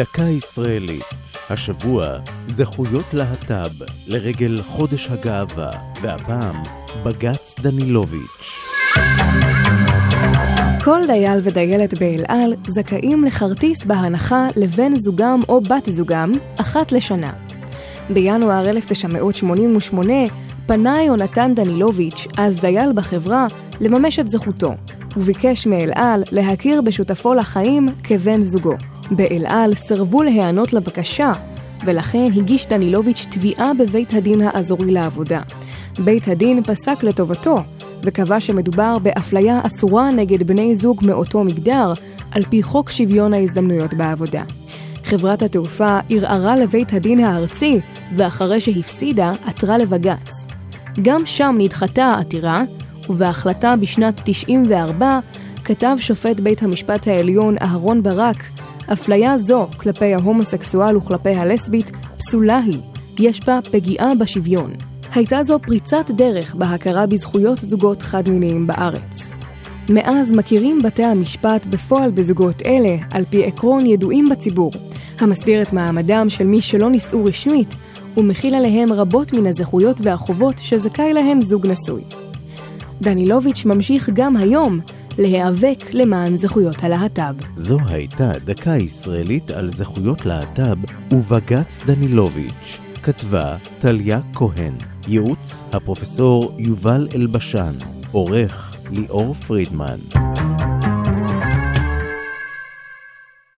דקה ישראלית. השבוע זכויות להט"ב לרגל חודש הגאווה, והפעם בג"ץ דנילוביץ'. כל דייל ודיילת באל על זכאים לכרטיס בהנחה לבן זוגם או בת זוגם אחת לשנה. בינואר 1988 פנה יונתן דנילוביץ', אז דייל בחברה, לממש את זכותו, וביקש מאל על להכיר בשותפו לחיים כבן זוגו. באל על סירבו להיענות לבקשה, ולכן הגיש דנילוביץ' תביעה בבית הדין האזורי לעבודה. בית הדין פסק לטובתו, וקבע שמדובר באפליה אסורה נגד בני זוג מאותו מגדר, על פי חוק שוויון ההזדמנויות בעבודה. חברת התעופה ערערה לבית הדין הארצי, ואחרי שהפסידה, עתרה לבג"ץ. גם שם נדחתה העתירה, ובהחלטה בשנת 94 כתב שופט בית המשפט העליון אהרון ברק, אפליה זו כלפי ההומוסקסואל וכלפי הלסבית פסולה היא, יש בה פגיעה בשוויון. הייתה זו פריצת דרך בהכרה בזכויות זוגות חד-מיניים בארץ. מאז מכירים בתי המשפט בפועל בזוגות אלה, על פי עקרון ידועים בציבור, המסדיר את מעמדם של מי שלא נישאו רשמית, ומכיל עליהם רבות מן הזכויות והחובות שזכאי להם זוג נשוי. דנילוביץ' ממשיך גם היום להיאבק למען זכויות הלהט"ב. זו הייתה דקה ישראלית על זכויות להט"ב ובג"ץ דנילוביץ'. כתבה טליה כהן, ייעוץ הפרופסור יובל אלבשן, עורך ליאור פרידמן.